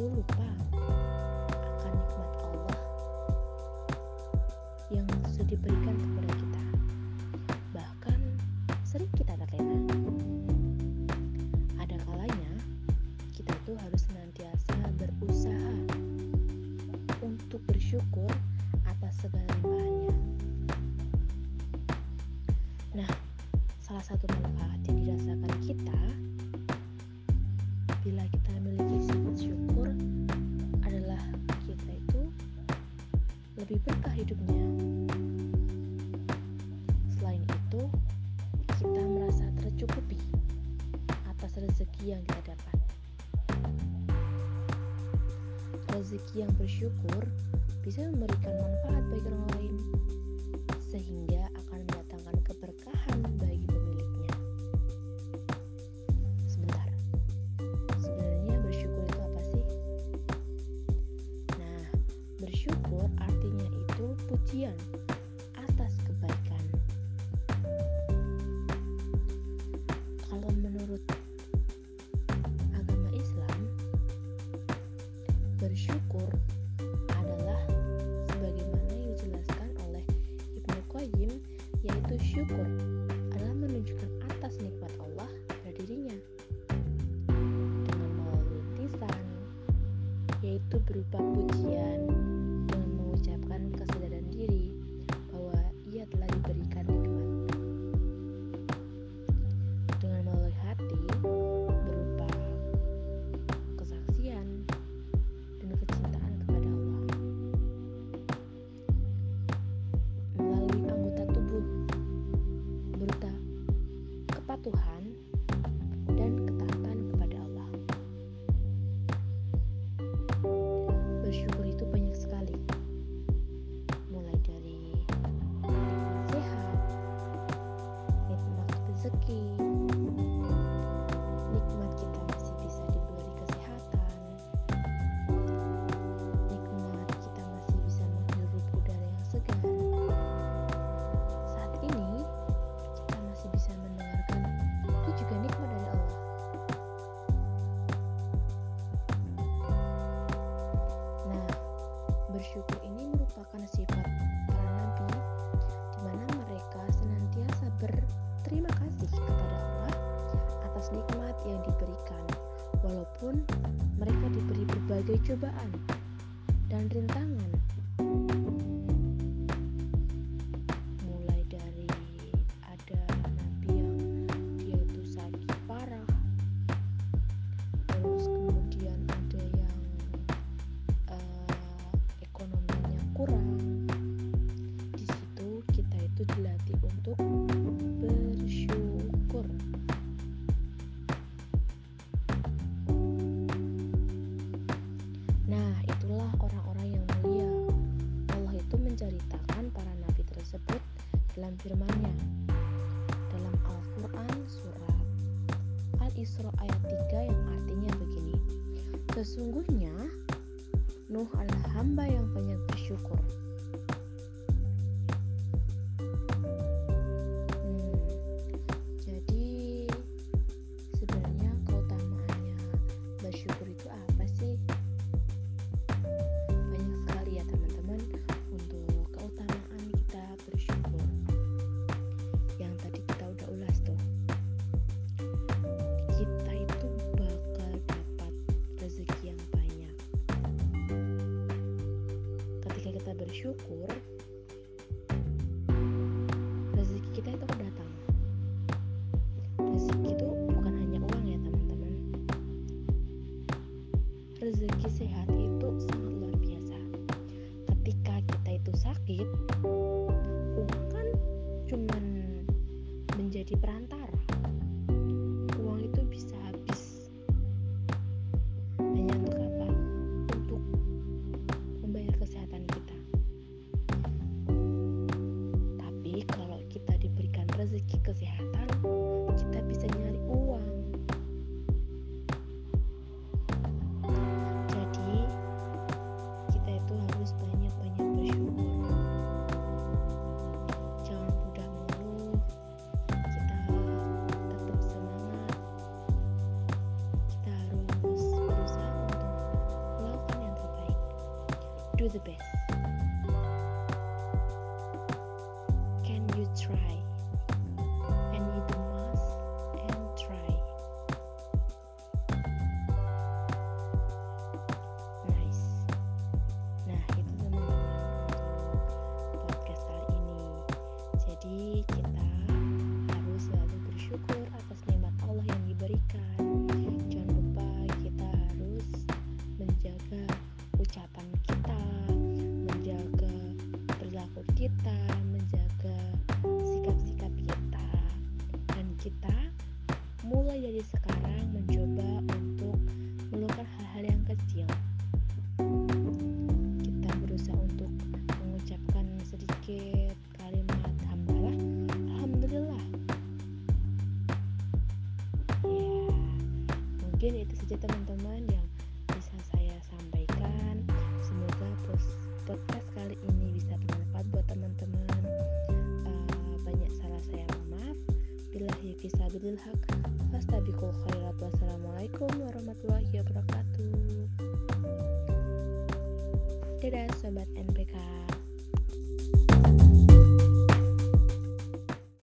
aku lupa akan nikmat Allah yang sudah diberikan kepada kita. Bahkan sering kita terlena. Ada kalanya kita tuh harus senantiasa berusaha untuk bersyukur atas segala limpahannya. Nah, salah satu manfaat yang dirasakan kita bila kita memiliki lebih berkah hidupnya. Selain itu, kita merasa tercukupi atas rezeki yang kita dapat. Rezeki yang bersyukur bisa memberikan manfaat bagi orang lain, sehingga akan pujian atas kebaikan. Kalau menurut agama Islam, bersyukur adalah sebagaimana yang dijelaskan oleh Ibnu Qayyim yaitu syukur adalah menunjukkan atas nikmat Allah pada dirinya dengan melalui lisan yaitu berupa pujian yang diberikan walaupun mereka diberi berbagai cobaan dan rintangan dalam firman-Nya dalam Al-Qur'an surat Al-Isra ayat 3 yang artinya begini sesungguhnya Nuh adalah hamba yang banyak bersyukur. Bersyukur rezeki kita itu datang rezeki itu bukan hanya uang ya teman-teman. Rezeki sehat itu sangat luar biasa. Ketika kita itu sakit uang kan cuman menjadi perantara the best. mulai dari sekarang mencoba untuk melakukan hal-hal yang kecil. Kita berusaha untuk mengucapkan sedikit kalimat hamdalah, alhamdulillah. Ya, mungkin itu saja teman-teman yang Fisabilil Haq. Fastabiqul khairat. Wassalamualaikum warahmatullahi wabarakatuh. Dadah sobat NPK.